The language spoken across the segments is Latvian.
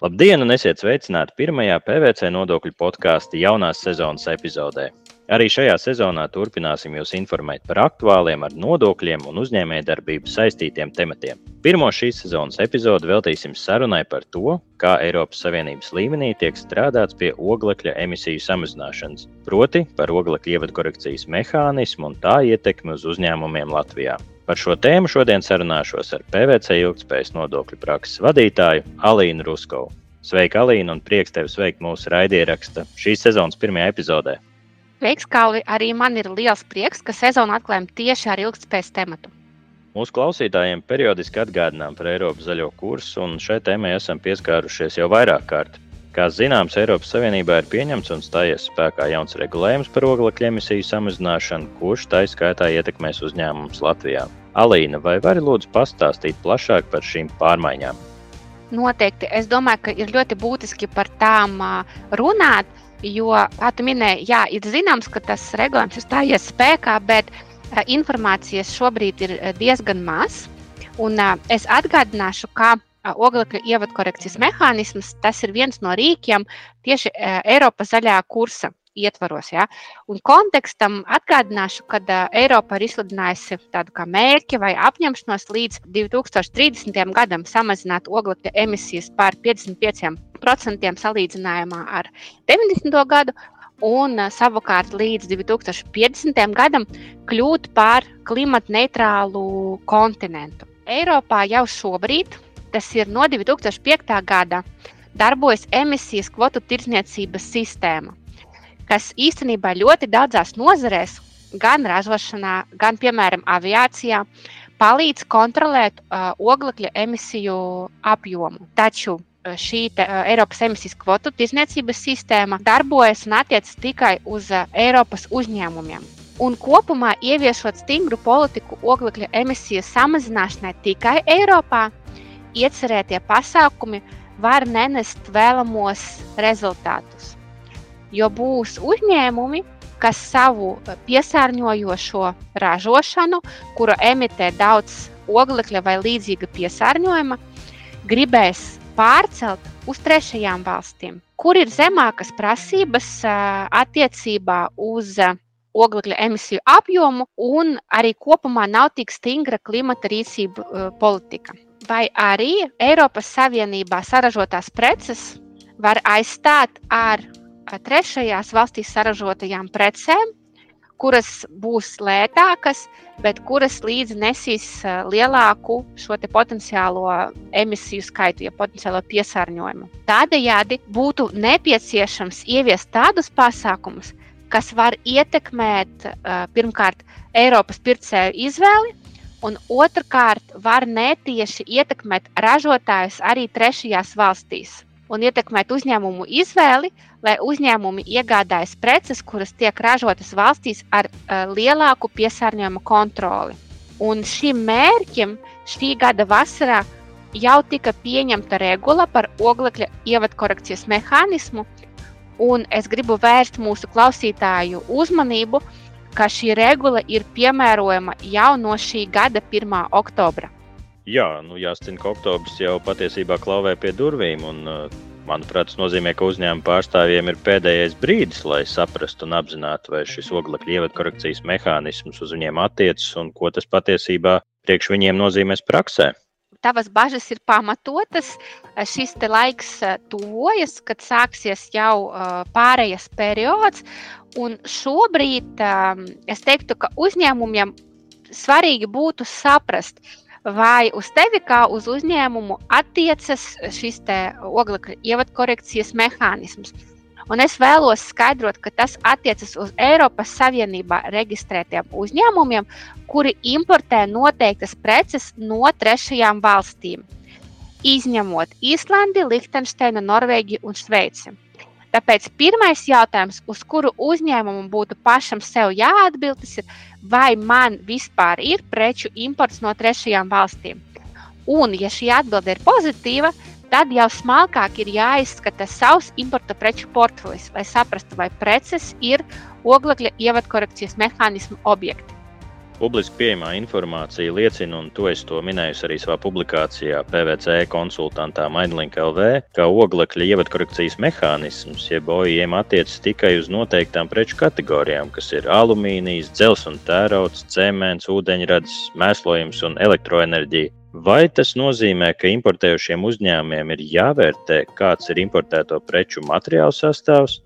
Labdien, un esiet sveicināti pirmajā PVC nodokļu podkāstu jaunās sezonas epizodē. Arī šajā sezonā turpināsim jūs informēt par aktuāliem ar nodokļiem un uzņēmējdarbību saistītiem tematiem. Pirmo šīs sezonas epizodi veltīsim sarunai par to, kā Eiropas Savienības līmenī tiek strādāts pie oglekļa emisiju samazināšanas, proti par oglekļa ievadkorekcijas mehānismu un tā ietekmi uz uzņēmumiem Latvijā. Par šo tēmu šodien sarunāšos ar PVC ilgspējas nodokļu prakses vadītāju Alīnu Ruskovu. Sveika, Alīna, un prieks tevi sveikt mūsu raidieraksta šīs sezonas pirmajā epizodē. Sveiks, Kalvi! Arī man ir liels prieks, ka sezonu atklājam tieši ar ilgspējas tematu. Mūsu klausītājiem periodiski atgādinām par Eiropas zaļo kursu, un šai tēmai esam pieskārušies jau vairāk kārt. Kā zināms, Eiropas Savienībā ir pieņemts un stājies spēkā jauns regulējums par oglekļa emisiju samazināšanu, kurš tā izskaitā ietekmēs uzņēmumus Latvijā. Alīna, vai vari lūdzu pastāstīt plašāk par šīm pārmaiņām? Noteikti. Es domāju, ka ir ļoti būtiski par tām runāt, jo, kā tu minēji, jā, ir zināms, ka tas regulējums stājies spēkā, bet informācijas šobrīd ir diezgan maz. Un es atgādināšu, ka oglekļa ievadkorekcijas mehānisms, tas ir viens no rīkiem tieši Eiropas zaļā kursa ietvaros. Ja? Un kontekstam atgādināšu, ka Eiropa ir izsludinājusi tādu kā mērķi vai apņemšanos līdz 2030. gadam samazināt oglekļa emisijas par 55% salīdzinājumā ar 90. gadu. Un savukārt līdz 2050. gadam kļūt par klimata neitrālu kontinentu. Eiropā jau šobrīd tas ir no 2005. gada, darbojas emisijas kvotu tirdzniecības sistēma, kas īstenībā ļoti daudzās nozarēs, gan ražošanā, gan, piemēram, aviācijā, palīdz kontrolēt uh, oglekļa emisiju apjomu. Taču šī te, uh, Eiropas emisijas kvotu tirdzniecības sistēma darbojas un attiecas tikai uz uh, Eiropas uzņēmumiem. Un kopumā ieviešot stingru politiku oglekļa emisiju samazināšanai tikai Eiropā, iecerētie pasākumi var nenest vēlamos rezultātus. Jo būs uzņēmumi, kas savu piesārņojošo ražošanu, kura emitē daudz oglekļa vai līdzīga piesārņojuma, gribēs pārcelt uz trešajām valstīm, kur ir zemākas prasības attiecībā uz oglekļa emisiju apjomu un arī kopumā nav tik stingra klimata rīcība politika? Vai arī Eiropas Savienībā saražotās preces var aizstāt ar trešajās valstīs saražotajām precēm, kuras būs lētākas, bet kuras līdzi nesīs lielāku šo potenciālo emisiju skaitu, ja potenciālo piesārņojumu. Tādējādi būtu nepieciešams ieviest tādus pasākumus, kas var ietekmēt pirmkārt Eiropas pircēju izvēli, un otrkārt var netieši ietekmēt ražotājus arī trešajās valstīs un ietekmēt uzņēmumu izvēli, lai uzņēmumi iegādājas preces, kuras tiek ražotas valstīs ar uh, lielāku piesārņojumu kontroli. Un šim mērķim šī gada vasarā jau tika pieņemta regula par oglekļa ievadkorekcijas mehānismu, un es gribu vērst mūsu klausītāju uzmanību ka šī regula ir piemērojama jau no šī gada 1. oktobra. Jā, nu jāsaka, ka oktobris jau patiesībā klauvē pie durvīm. Un, manuprāt, tas nozīmē, ka uzņēmuma pārstāvjiem ir pēdējais brīdis, lai saprastu un apzinātu, vai šis oglekļa ievadkorekcijas mehānisms uz viņiem attiecas un ko tas patiesībā priekš viņiem nozīmēs praksē tavas bažas ir pamatotas. Šis laiks tuvojas, kad sāksies jau pārējais periods. Šobrīd es teiktu, ka uzņēmumiem svarīgi būtu saprast, vai uz tevi kā uz uzņēmumu attiecas šis oglekļa ievadkorekcijas mehānisms. Un es vēlos skaidrot, ka tas attiecas uz Eiropas Savienībā reģistrētiem uzņēmumiem, kuri importē noteiktas preces no trešajām valstīm, izņemot Īslandi, Lihtensteinu, Norvēģiju un Šveici. Tāpēc pirmais jautājums, uz kuru uzņēmumam būtu pašam sev jāatbild, ir, vai man vispār ir preču imports no trešajām valstīm. Un, ja šī atbilde ir pozitīva, Tad jau smalkāk ir jāizskata savs importa preču portfelis, lai saprastu, vai preces ir oglekļa ievadkorekcijas mehānismu objekti. Publiski pieejamā informācija liecina, un to es to minēju arī savā publikācijā PVC konsultantā Maidlink LV, ka oglekļa ievadkorekcijas mehānisms, jeb OIM, attiecas tikai uz noteiktām preču kategorijām, kas ir alumīnijas, dzels un tērauds, cements, ūdeņrads, mēslojums un elektroenerģija. Vai tas nozīmē, ka importējušiem uzņēmumiem ir jāvērtē, kāds ir importēto preču materiālu sastāvs,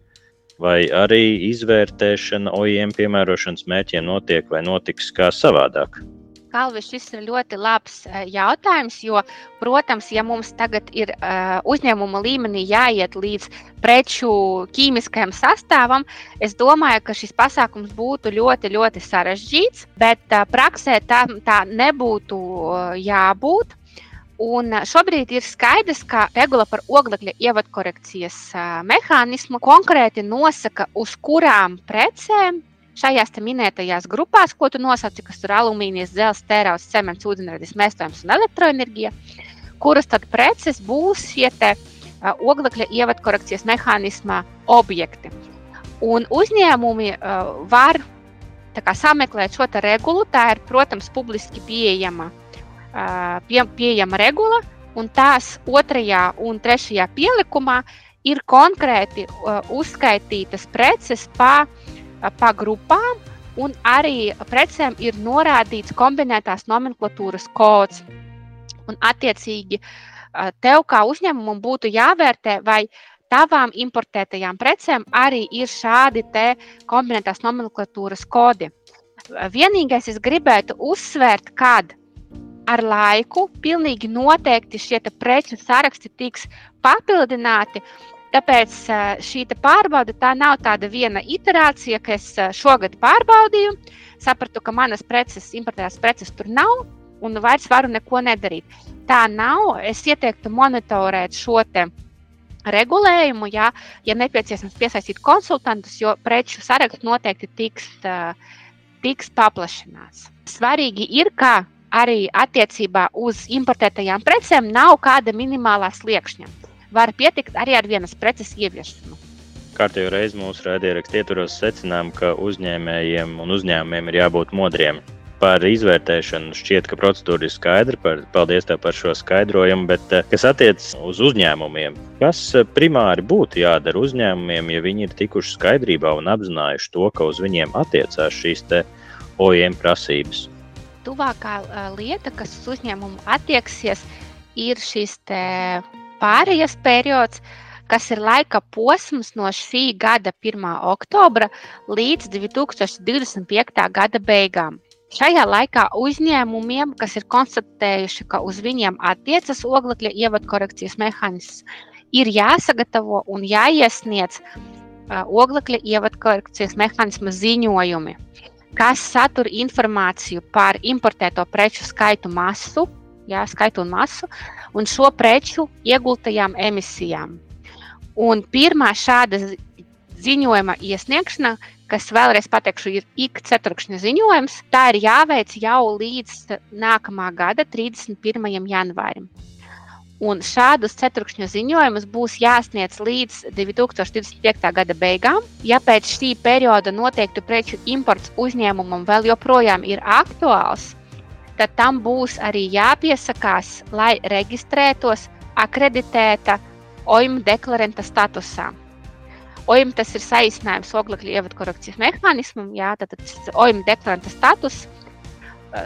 vai arī izvērtēšana OIM piemērošanas mērķiem notiek vai notiks kā savādāk? Kalvis, šis ir ļoti labs eh, jautājums, jo, protams, ja mums tagad ir uh, uzņēmuma līmenī jāiet līdz preču ķīmiskajam sastāvam, es domāju, ka šis pasākums būtu ļoti, ļoti sarežģīts, bet uh, praksē tā, tā nebūtu uh, jābūt. Un šobrīd ir skaidrs, ka regula par oglekļa ievadkorekcijas mehānismu konkrēti nosaka, uz kurām precēm šajās minētajās grupās, ko tu nosauci, kas ir alumīnijas, dzelzs, tērauds, cements, ūdeņradis, mēslojums un elektroenerģija, kuras tad preces būs šie oglekļa ievadkorekcijas mehānisma objekti. Un uzņēmumi var kā, sameklēt šo regulu. Tā ir, protams, publiski pieejama pie, pieejama regula, un tās otrajā un trešajā pielikumā ir konkrēti uzskaitītas preces pa, pa grupām, un arī precēm ir norādīts kombinētās nomenklatūras kods. Un, attiecīgi, tev kā uzņēmumam būtu jāvērtē, vai tavām importētajām precēm arī ir šādi kombinētās nomenklatūras kodi. Vienīgais, es gribētu uzsvērt, kad ar laiku pilnīgi noteikti šie preču saraksti tiks papildināti. Tāpēc šī pārbaude tā nav tāda viena iterācija, ka es šogad pārbaudīju, sapratu, ka manas preces, importētās preces tur nav, un vairs varu neko nedarīt. Tā nav. Es ieteiktu monitorēt šo regulējumu, ja, ja nepieciešams piesaistīt konsultantus, jo preču saraksts noteikti tiks, tiks paplašināts. Svarīgi ir, ka arī attiecībā uz importētajām precēm nav kāda minimālā sliekšņa. Var pietikt arī ar vienas preces ieviešanu. Kārtējo reizi mūsu raidierakstā ietvaros secinām, ka uzņēmējiem un uzņēmumiem ir jābūt modriem. Par izvērtēšanu šķiet, ka procedūra ir skaidra. Par, paldies tev par šo skaidrojumu. Bet, eh, kas attiecas uz uzņēmumiem, kas eh, primāri būtu jādara uzņēmumiem, ja viņi ir tikuši skaidrībā un apzinājuši to, ka uz viņiem attiecās šīs OEM prasības? Tuvākā lieta, kas uz uzņēmumu attieksies, ir šis pārējais periods, kas ir laika posms no šī gada 1. oktobra līdz 2025. gada beigām. Šajā laikā uzņēmumiem, kas ir konstatējuši, ka uz viņiem attiecas oglekļa ievadkorekcijas mehānisms, ir jāsagatavo un jāiesniedz oglekļa ievadkorekcijas mehānisma ziņojumi kas satur informāciju par importēto preču skaitu masu, jā, skaitu un masu, un šo preču iegultajām emisijām. Un pirmā šāda ziņojuma iesniegšana, kas vēlreiz pateikšu, ir ik ceturkšņa ziņojums, tā ir jāveic jau līdz nākamā gada 31. janvārim. Un šādus ceturkšņa ziņojumus būs jāsniedz līdz 2025. gada beigām. Ja pēc šī perioda noteiktu preču imports uzņēmumam vēl joprojām ir aktuāls, tad tam būs arī jāpiesakās, lai reģistrētos akreditēta OIM deklaranta statusā. OIM tas ir saīsinājums oglekļa ievadkorekcijas mehānismam, jā, tad ir OIM deklaranta status Eh,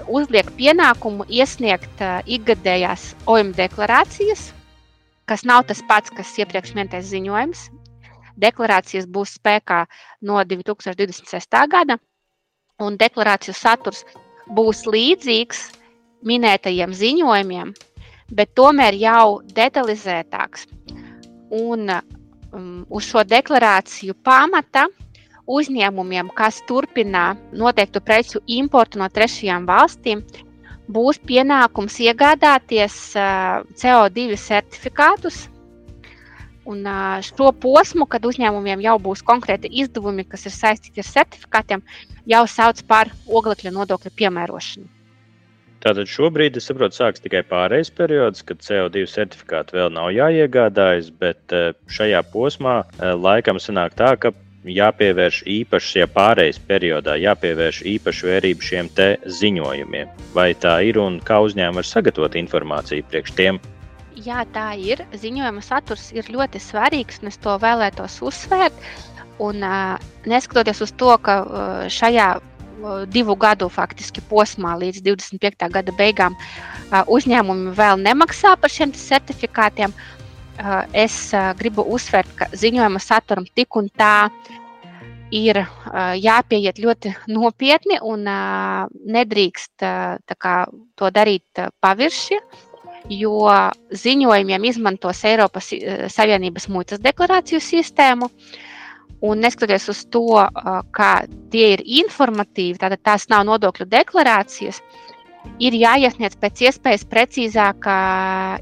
uzliek pienākumu iesniegt eh, ikgadējās OIM deklarācijas, kas nav tas pats, kas iepriekš minētais ziņojums. Deklarācijas būs spēkā no 2026. gada, un deklarāciju saturs būs līdzīgs minētajiem ziņojumiem, bet tomēr jau detalizētāks. Un um, uz šo deklarāciju pamata uzņēmumiem, kas turpina noteiktu preču importu no trešajām valstīm, būs pienākums iegādāties CO2 certifikātus. Un šo posmu, kad uzņēmumiem jau būs konkrēti izdevumi, kas ir saistīti ar certifikātiem, jau sauc par oglekļa nodokļa piemērošanu. Tātad šobrīd, es saprotu, sāksies tikai pārejas periods, kad CO2 certifikāti vēl nav jāiegādājas, bet šajā posmā laikam sanāk tā, ka jāpievērš īpaši šajā pārejas periodā, jāpievērš īpaši vērību šiem ziņojumiem. Vai tā ir un kā uzņēmumi var sagatavot informāciju priekš tiem? Jā, tā ir. Ziņojuma saturs ir ļoti svarīgs, un es to vēlētos uzsvērt. Un, uh, neskatoties uz to, ka uh, šajā divu gadu faktiski posmā līdz 25. gada beigām uzņēmumi vēl nemaksā par šiem certifikātiem, es uh, gribu uzsvērt, ka ziņojuma saturam tik un tā ir uh, jāpieiet ļoti nopietni un uh, nedrīkst uh, kā, to darīt pavirši. Jo ziņojumiem izmantos Eiropas Savienības muitas deklarāciju sistēmu, uh, Un neskatoties uz to, ka tie ir informatīvi, tātad tās nav nodokļu deklarācijas, ir jāiesniedz pēc iespējas precīzākā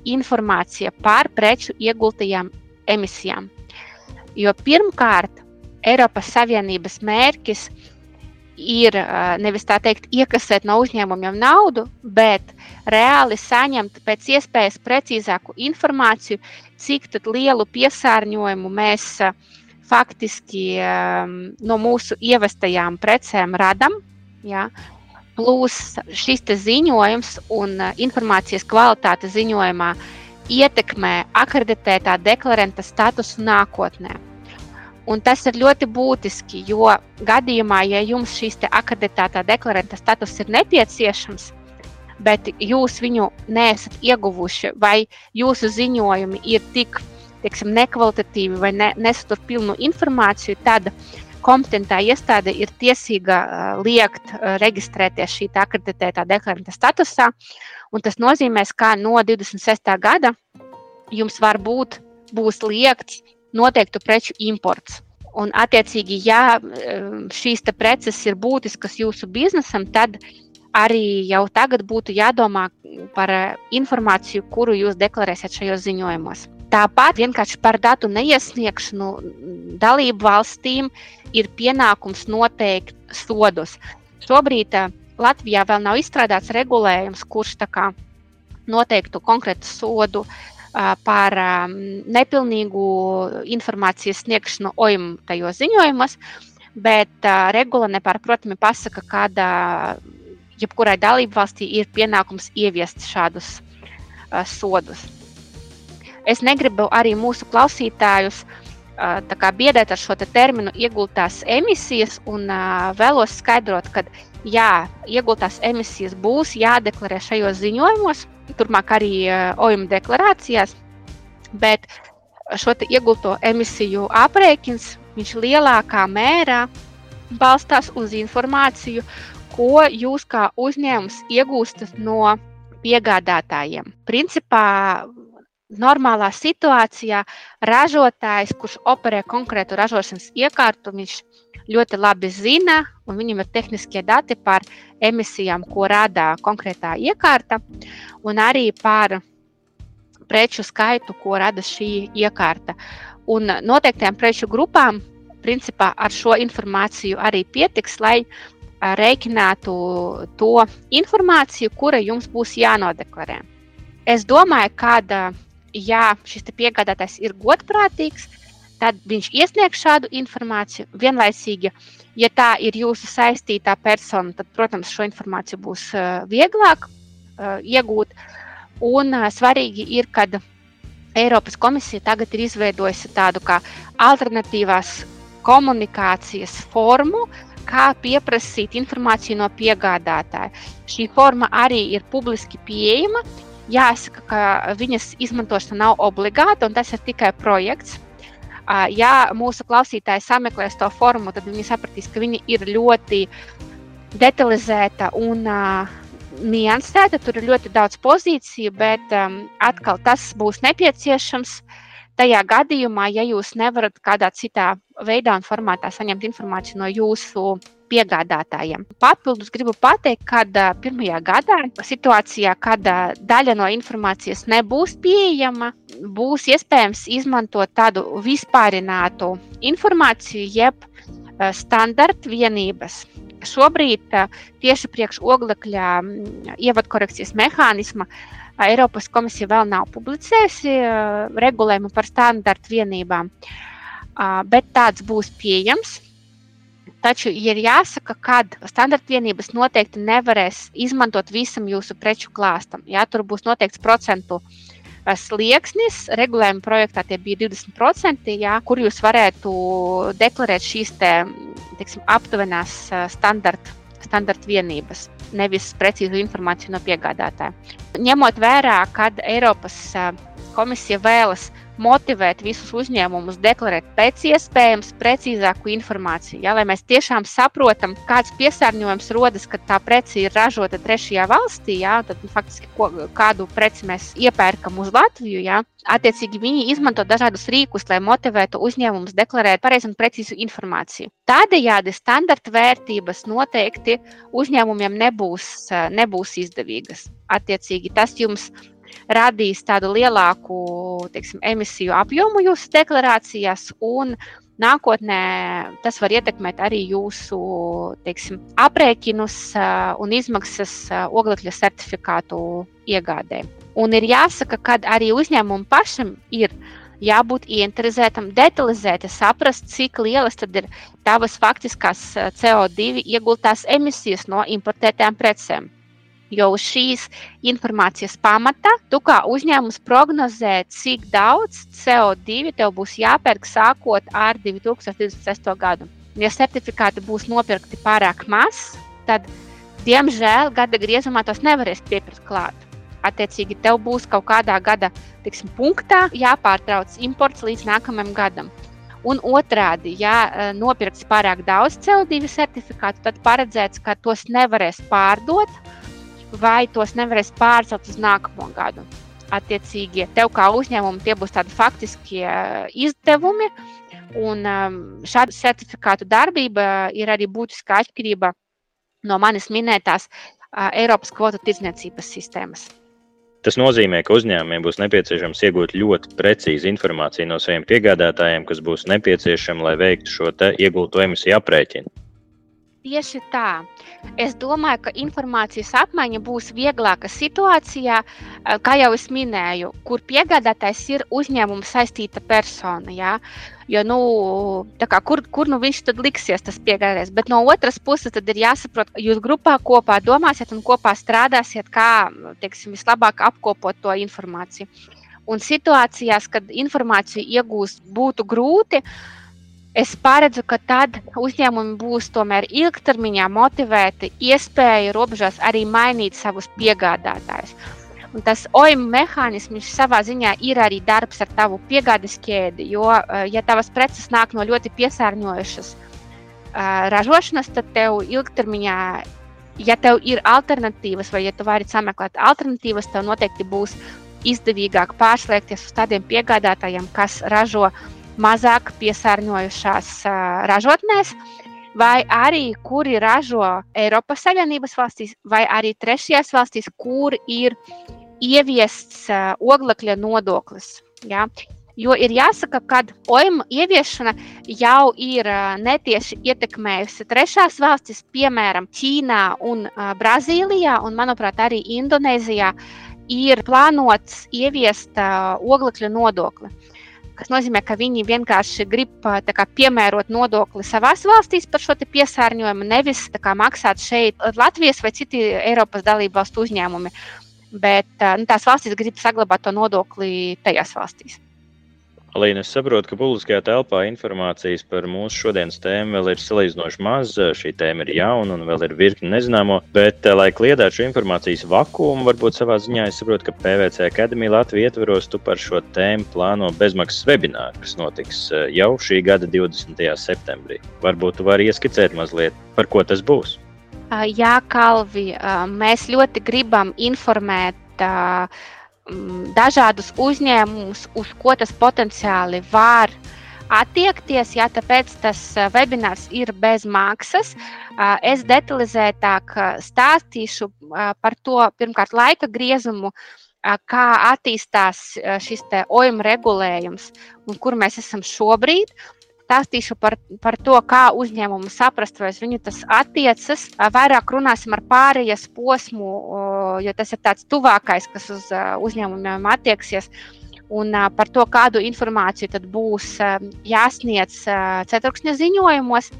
informācija par preču iegultajām emisijām. Jo pirmkārt, Eiropas Savienības mērķis ir nevis tā teikt, iekasēt no uzņēmumiem naudu, bet reāli saņemt pēc iespējas precīzāku informāciju, cik lielu piesārņojumu mēs faktiski no mūsu ievestajām precēm radam. Ja? Plus šis ziņojums un eh, informācijas kvalitāte ziņojumā ietekmē akreditētā deklaranta statusu nākotnē. Un tas ir ļoti būtiski, jo gadījumā, ja jums šīs akreditētā deklaranta status ir nepieciešams, bet jūs viņu neesat ieguvuši, vai jūsu ziņojumi ir tik teiksim, nekvalitatīvi vai ne, nesatur pilnu informāciju, tad kompetentā iestāde ir tiesīga liekt reģistrēties šī akreditētā deklaranta statusā. Tas nozīmē, ka no 26. gada jums var būt būs liekts noteiktu preču imports. Un, attiecīgi, ja šīs preces ir būtiskas jūsu biznesam, tad arī jau tagad būtu jādomā par informāciju, kuru jūs deklarēsiet šajos ziņojumos. Tāpat vienkārši par datu neiesniegšanu dalību valstīm ir pienākums noteikt sodus. Šobrīd eh, Latvijā vēl nav izstrādāts regulējums, kurš noteiktu konkrētu sodu eh, par ehm, nepilnīgu informācijas sniegšanu OIM tajos ziņojumos, bet eh, regula nepārprotami pasaka, kāda jebkurai dalību valstī ir pienākums ieviest šādus sodus. Es negribu arī mūsu klausītājus kā, biedēt ar šo te terminu ieguldītās emisijas, un vēlos skaidrot, ka jā, ieguldītās emisijas būs jādeklarē šajos ziņojumos, turpmāk arī OIM deklarācijās, bet šo ieguldīto emisiju aprēķins lielākā mērā balstās uz informāciju, ko jūs kā uzņēmums iegūstat no piegādātājiem. Principā normālā situācijā ražotājs, kurš operē konkrētu ražošanas iekārtu, viņš ļoti labi zina, un viņam ir tehniskie dati par emisijām, ko rada konkrētā iekārta, un arī par preču skaitu, ko rada šī iekārta. Un noteiktām preču grupām, principā ar šo informāciju arī pietiks, lai rēķinātu to informāciju, kura jums būs jānodeklarē. Es domāju, ka ja šis piegādātājs ir godprātīgs, tad viņš iesniegs šādu informāciju. Vienlaicīgi, ja tā ir jūsu saistītā persona, tad, protams, šo informāciju būs vieglāk iegūt. Un svarīgi ir, ka Eiropas komisija tagad ir izveidojusi tādu kā alternatīvās komunikācijas formu, kā pieprasīt informāciju no piegādātāja. Šī forma arī ir publiski pieejama, jāsaka, ka viņas izmantošana nav obligāta, un tas ir tikai projekts. Ja mūsu klausītāji sameklēs to formu, tad viņi sapratīs, ka viņa ir ļoti detalizēta un niansēta. Tur ir ļoti daudz pozīciju, bet um, atkal tas būs nepieciešams tajā gadījumā, ja jūs nevarat kādā citā veidā un formātā saņemt informāciju no jūsu piegādātājiem. Papildus gribu pateikt, ka pirmajā gadā, situācijā, kad daļa no informācijas nebūs pieejama, būs iespējams izmantot tādu vispārinātu informāciju, jeb standarta vienības. Šobrīd tieši priekš oglekļa ievadkorekcijas mehānisma Eiropas komisija vēl nav publicējusi regulējumu par standarta vienībām. bet tāds būs pieejams. Taču ir jāsaka, ka standarta vienības noteikti nevarēs izmantot visam jūsu preču klāstam. Jā, tur būs noteikts procentu slieksnis. Regulējuma projektā tie bija 20%, jā, kur jūs varētu deklarēt šīs te, teiksim, aptuvenās standarta, standarta vienības, nevis precīzu informāciju no piegādātāja. Ņemot vērā, kad Eiropas komisija vēlas motivēt visus uzņēmumus deklarēt pēc iespējams precīzāku informāciju. Ja, lai mēs tiešām saprotam, kāds piesārņojums rodas, kad tā prece ir ražota trešajā valstī, ja, tad nu, faktiski ko, kādu preci mēs iepērkam uz Latviju. Ja, Attiecīgi viņi izmanto dažādus rīkus, lai motivētu uzņēmumus deklarēt pareizu un precīzu informāciju. Tādējādi standarta vērtības noteikti uzņēmumiem nebūs, nebūs izdevīgas. Attiecīgi tas jums radīs tādu lielāku teiksim, emisiju apjomu jūsu deklarācijās, un nākotnē tas var ietekmēt arī jūsu teiksim, aprēķinus un izmaksas oglekļa certifikātu iegādē. Un ir jāsaka, ka arī uzņēmumam pašam ir jābūt ieinteresētam, detalizēti saprast, cik lielas ir tavas faktiskās CO2 ieguldītās emisijas no importētām precēm. Jo uz šīs informācijas pamata tu kā uzņēmums prognozē, cik daudz CO2 tev būs jāpērk sākot ar 2026. gadu. Ja certifikāti būs nopirkti pārāk maz, tad, diemžēl, gada griezumā tos nevarēs piepirkt klāt. Attiecīgi, tev būs kaut kādā gada tiksim, punktā jāpārtrauc imports līdz nākamajam gadam. Un otrādi, ja e, nopirks pārāk daudz CO2 certifikātu, tad paredzēts, ka tos nevarēs pārdot vai tos nevarēs pārcelt uz nākamo gadu. Attiecīgi, tev kā uzņēmumam tie būs tādi faktiskie eh, izdevumi, un ehm, šāda certifikātu darbība ir arī būtiska atkarība no manis minētās eh, Eiropas kvotu tirdzniecības sistēmas. Tas nozīmē, ka uzņēmumiem būs nepieciešams iegūt ļoti precīzu informāciju no saviem piegādātājiem, kas būs nepieciešama, lai veiktu šo iegūto emisiju aprēķinu. Tieši tā. Es domāju, ka informācijas apmaiņa būs vieglāka situācijā, eh, kā jau es minēju, kur piegādātājs ir uzņēmuma saistīta persona. Ja? Jo, nu, kā, kur, kur nu viņš tad liksies, tas piegādājs. Bet no otras puses, tad ir jāsaprot, ka jūs grupā kopā domāsiet un kopā strādāsiet, kā teiksim, vislabāk apkopot to informāciju. Un situācijās, kad informāciju iegūst būtu grūti, uh, Es paredzu, ka tad uzņēmumi būs tomēr ilgtermiņā motivēti, iespēja robežās arī mainīt savus piegādātājus. Un tas OIM mehānisms savā ziņā ir arī darbs ar tavu piegādes ķēdi. Jo, eh, ja tavas preces nāk no ļoti piesārņojušas uh, ražošanas, tad tev ilgtermiņā, ja tev ir alternatīvas, vai ja tu vari sameklēt alternatīvas, tev noteikti būs izdevīgāk pārslēgties uz tādiem piegādātājiem, kas ražo uh, mazāk piesārņojušās ražotnēs, vai arī kuri ražo Eiropas Savienības valstīs, vai arī trešajās valstīs, kur ir ieviests oglekļa nodoklis. Ja? Jo ir jāsaka, ka OIM ieviešana jau ir netieši ietekmējusi trešās valstis, piemēram, Ķīnā un Brazīlijā, un, manuprāt, arī Indonēzijā ir plānots ieviest oglekļa nodokli kas nozīmē, ka viņi vienkārši grib kā, piemērot nodokli savās valstīs par šo piesārņojumu, nevis kā, maksāt šeit Latvijas vai citi Eiropas dalību valstu uzņēmumi. Bet nu, tās valstis grib saglabāt to nodokli tajās valstīs. Alīna, es saprotu, ka publiskajā telpā informācijas par mūsu šodienas tēmu vēl ir salīdzinoši maz. Šī tēma ir jauna un vēl ir virkni nezināmo. Bet, lai kliedētu šo informācijas vakumu, varbūt savā ziņā es saprotu, ka PVC akadēmija Latvijas ietveros tu par šo tēmu plāno bezmaksas webināru, kas notiks eh, jau šī gada 20. septembrī. Varbūt tu vari ieskicēt mazliet, par ko tas būs. Jā, Kalvi, mēs ļoti gribam informēt Mm, dažādus uzņēmumus, uz ko tas potenciāli var attiekties. Jā, tāpēc tas webinārs ir bez maksas. Es detalizētāk stāstīšu par to pirmkārt laika griezumu, kā attīstās šis OIM regulējums un kur mēs esam šobrīd stāstīšu par, par to, kā uzņēmumu saprast, vai uz viņu tas attiecas. Vairāk runāsim ar pārējas posmu, jo tas ir tāds tuvākais, kas uz uzņēmumiem attieksies. un par to, kādu informāciju tad būs jāsniedz ceturkšņa ziņojumos.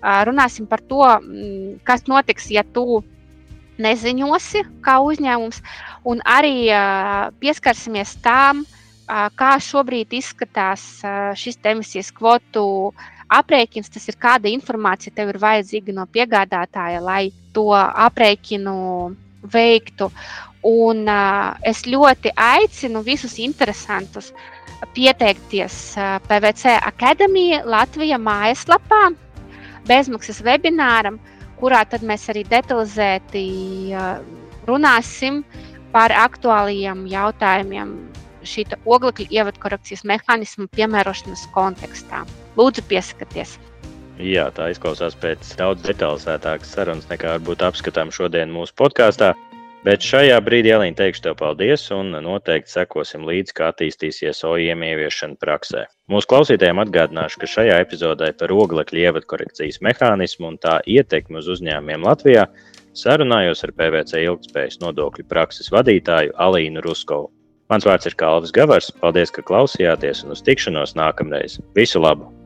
Runāsim par to, kas notiks, ja tu neziņosi kā uzņēmums, un arī pieskarsimies tām, kā šobrīd izskatās šis emisijas kvotu aprēķins. Tas ir kāda informācija tev ir vajadzīga no piegādātāja, lai to aprēķinu veiktu. Un, es ļoti aicinu visus interesantus pieteikties PVC akadēmija Latvijas mājaslapā bezmaksas webināram, kurā tad mēs arī detalizēti runāsim par aktuāliem jautājumiem šī oglekļa ievadkorekcijas mehānismu piemērošanas kontekstā. Lūdzu, piesakieties! Jā, tā izklausās pēc daudz detalizētākas sarunas nekā varbūt apskatām šodien mūsu podkāstā. Bet šajā brīdī, Elīna, teikšu tev paldies un noteikti sekosim līdzi, kā attīstīsies OIM ieviešana praksē. Mūsu klausītājiem atgādināšu, ka šajā epizodē par oglekļa ievadkorekcijas mehānismu un tā ietekmi uz uzņēmumiem Latvijā sarunājos ar PVC ilgspējas nodokļu prakses vadītāju Alīnu Ruskovu. Mans vārds ir Kalvis Gavars. Paldies, ka klausījāties un uz tikšanos nākamreiz. Visu labu!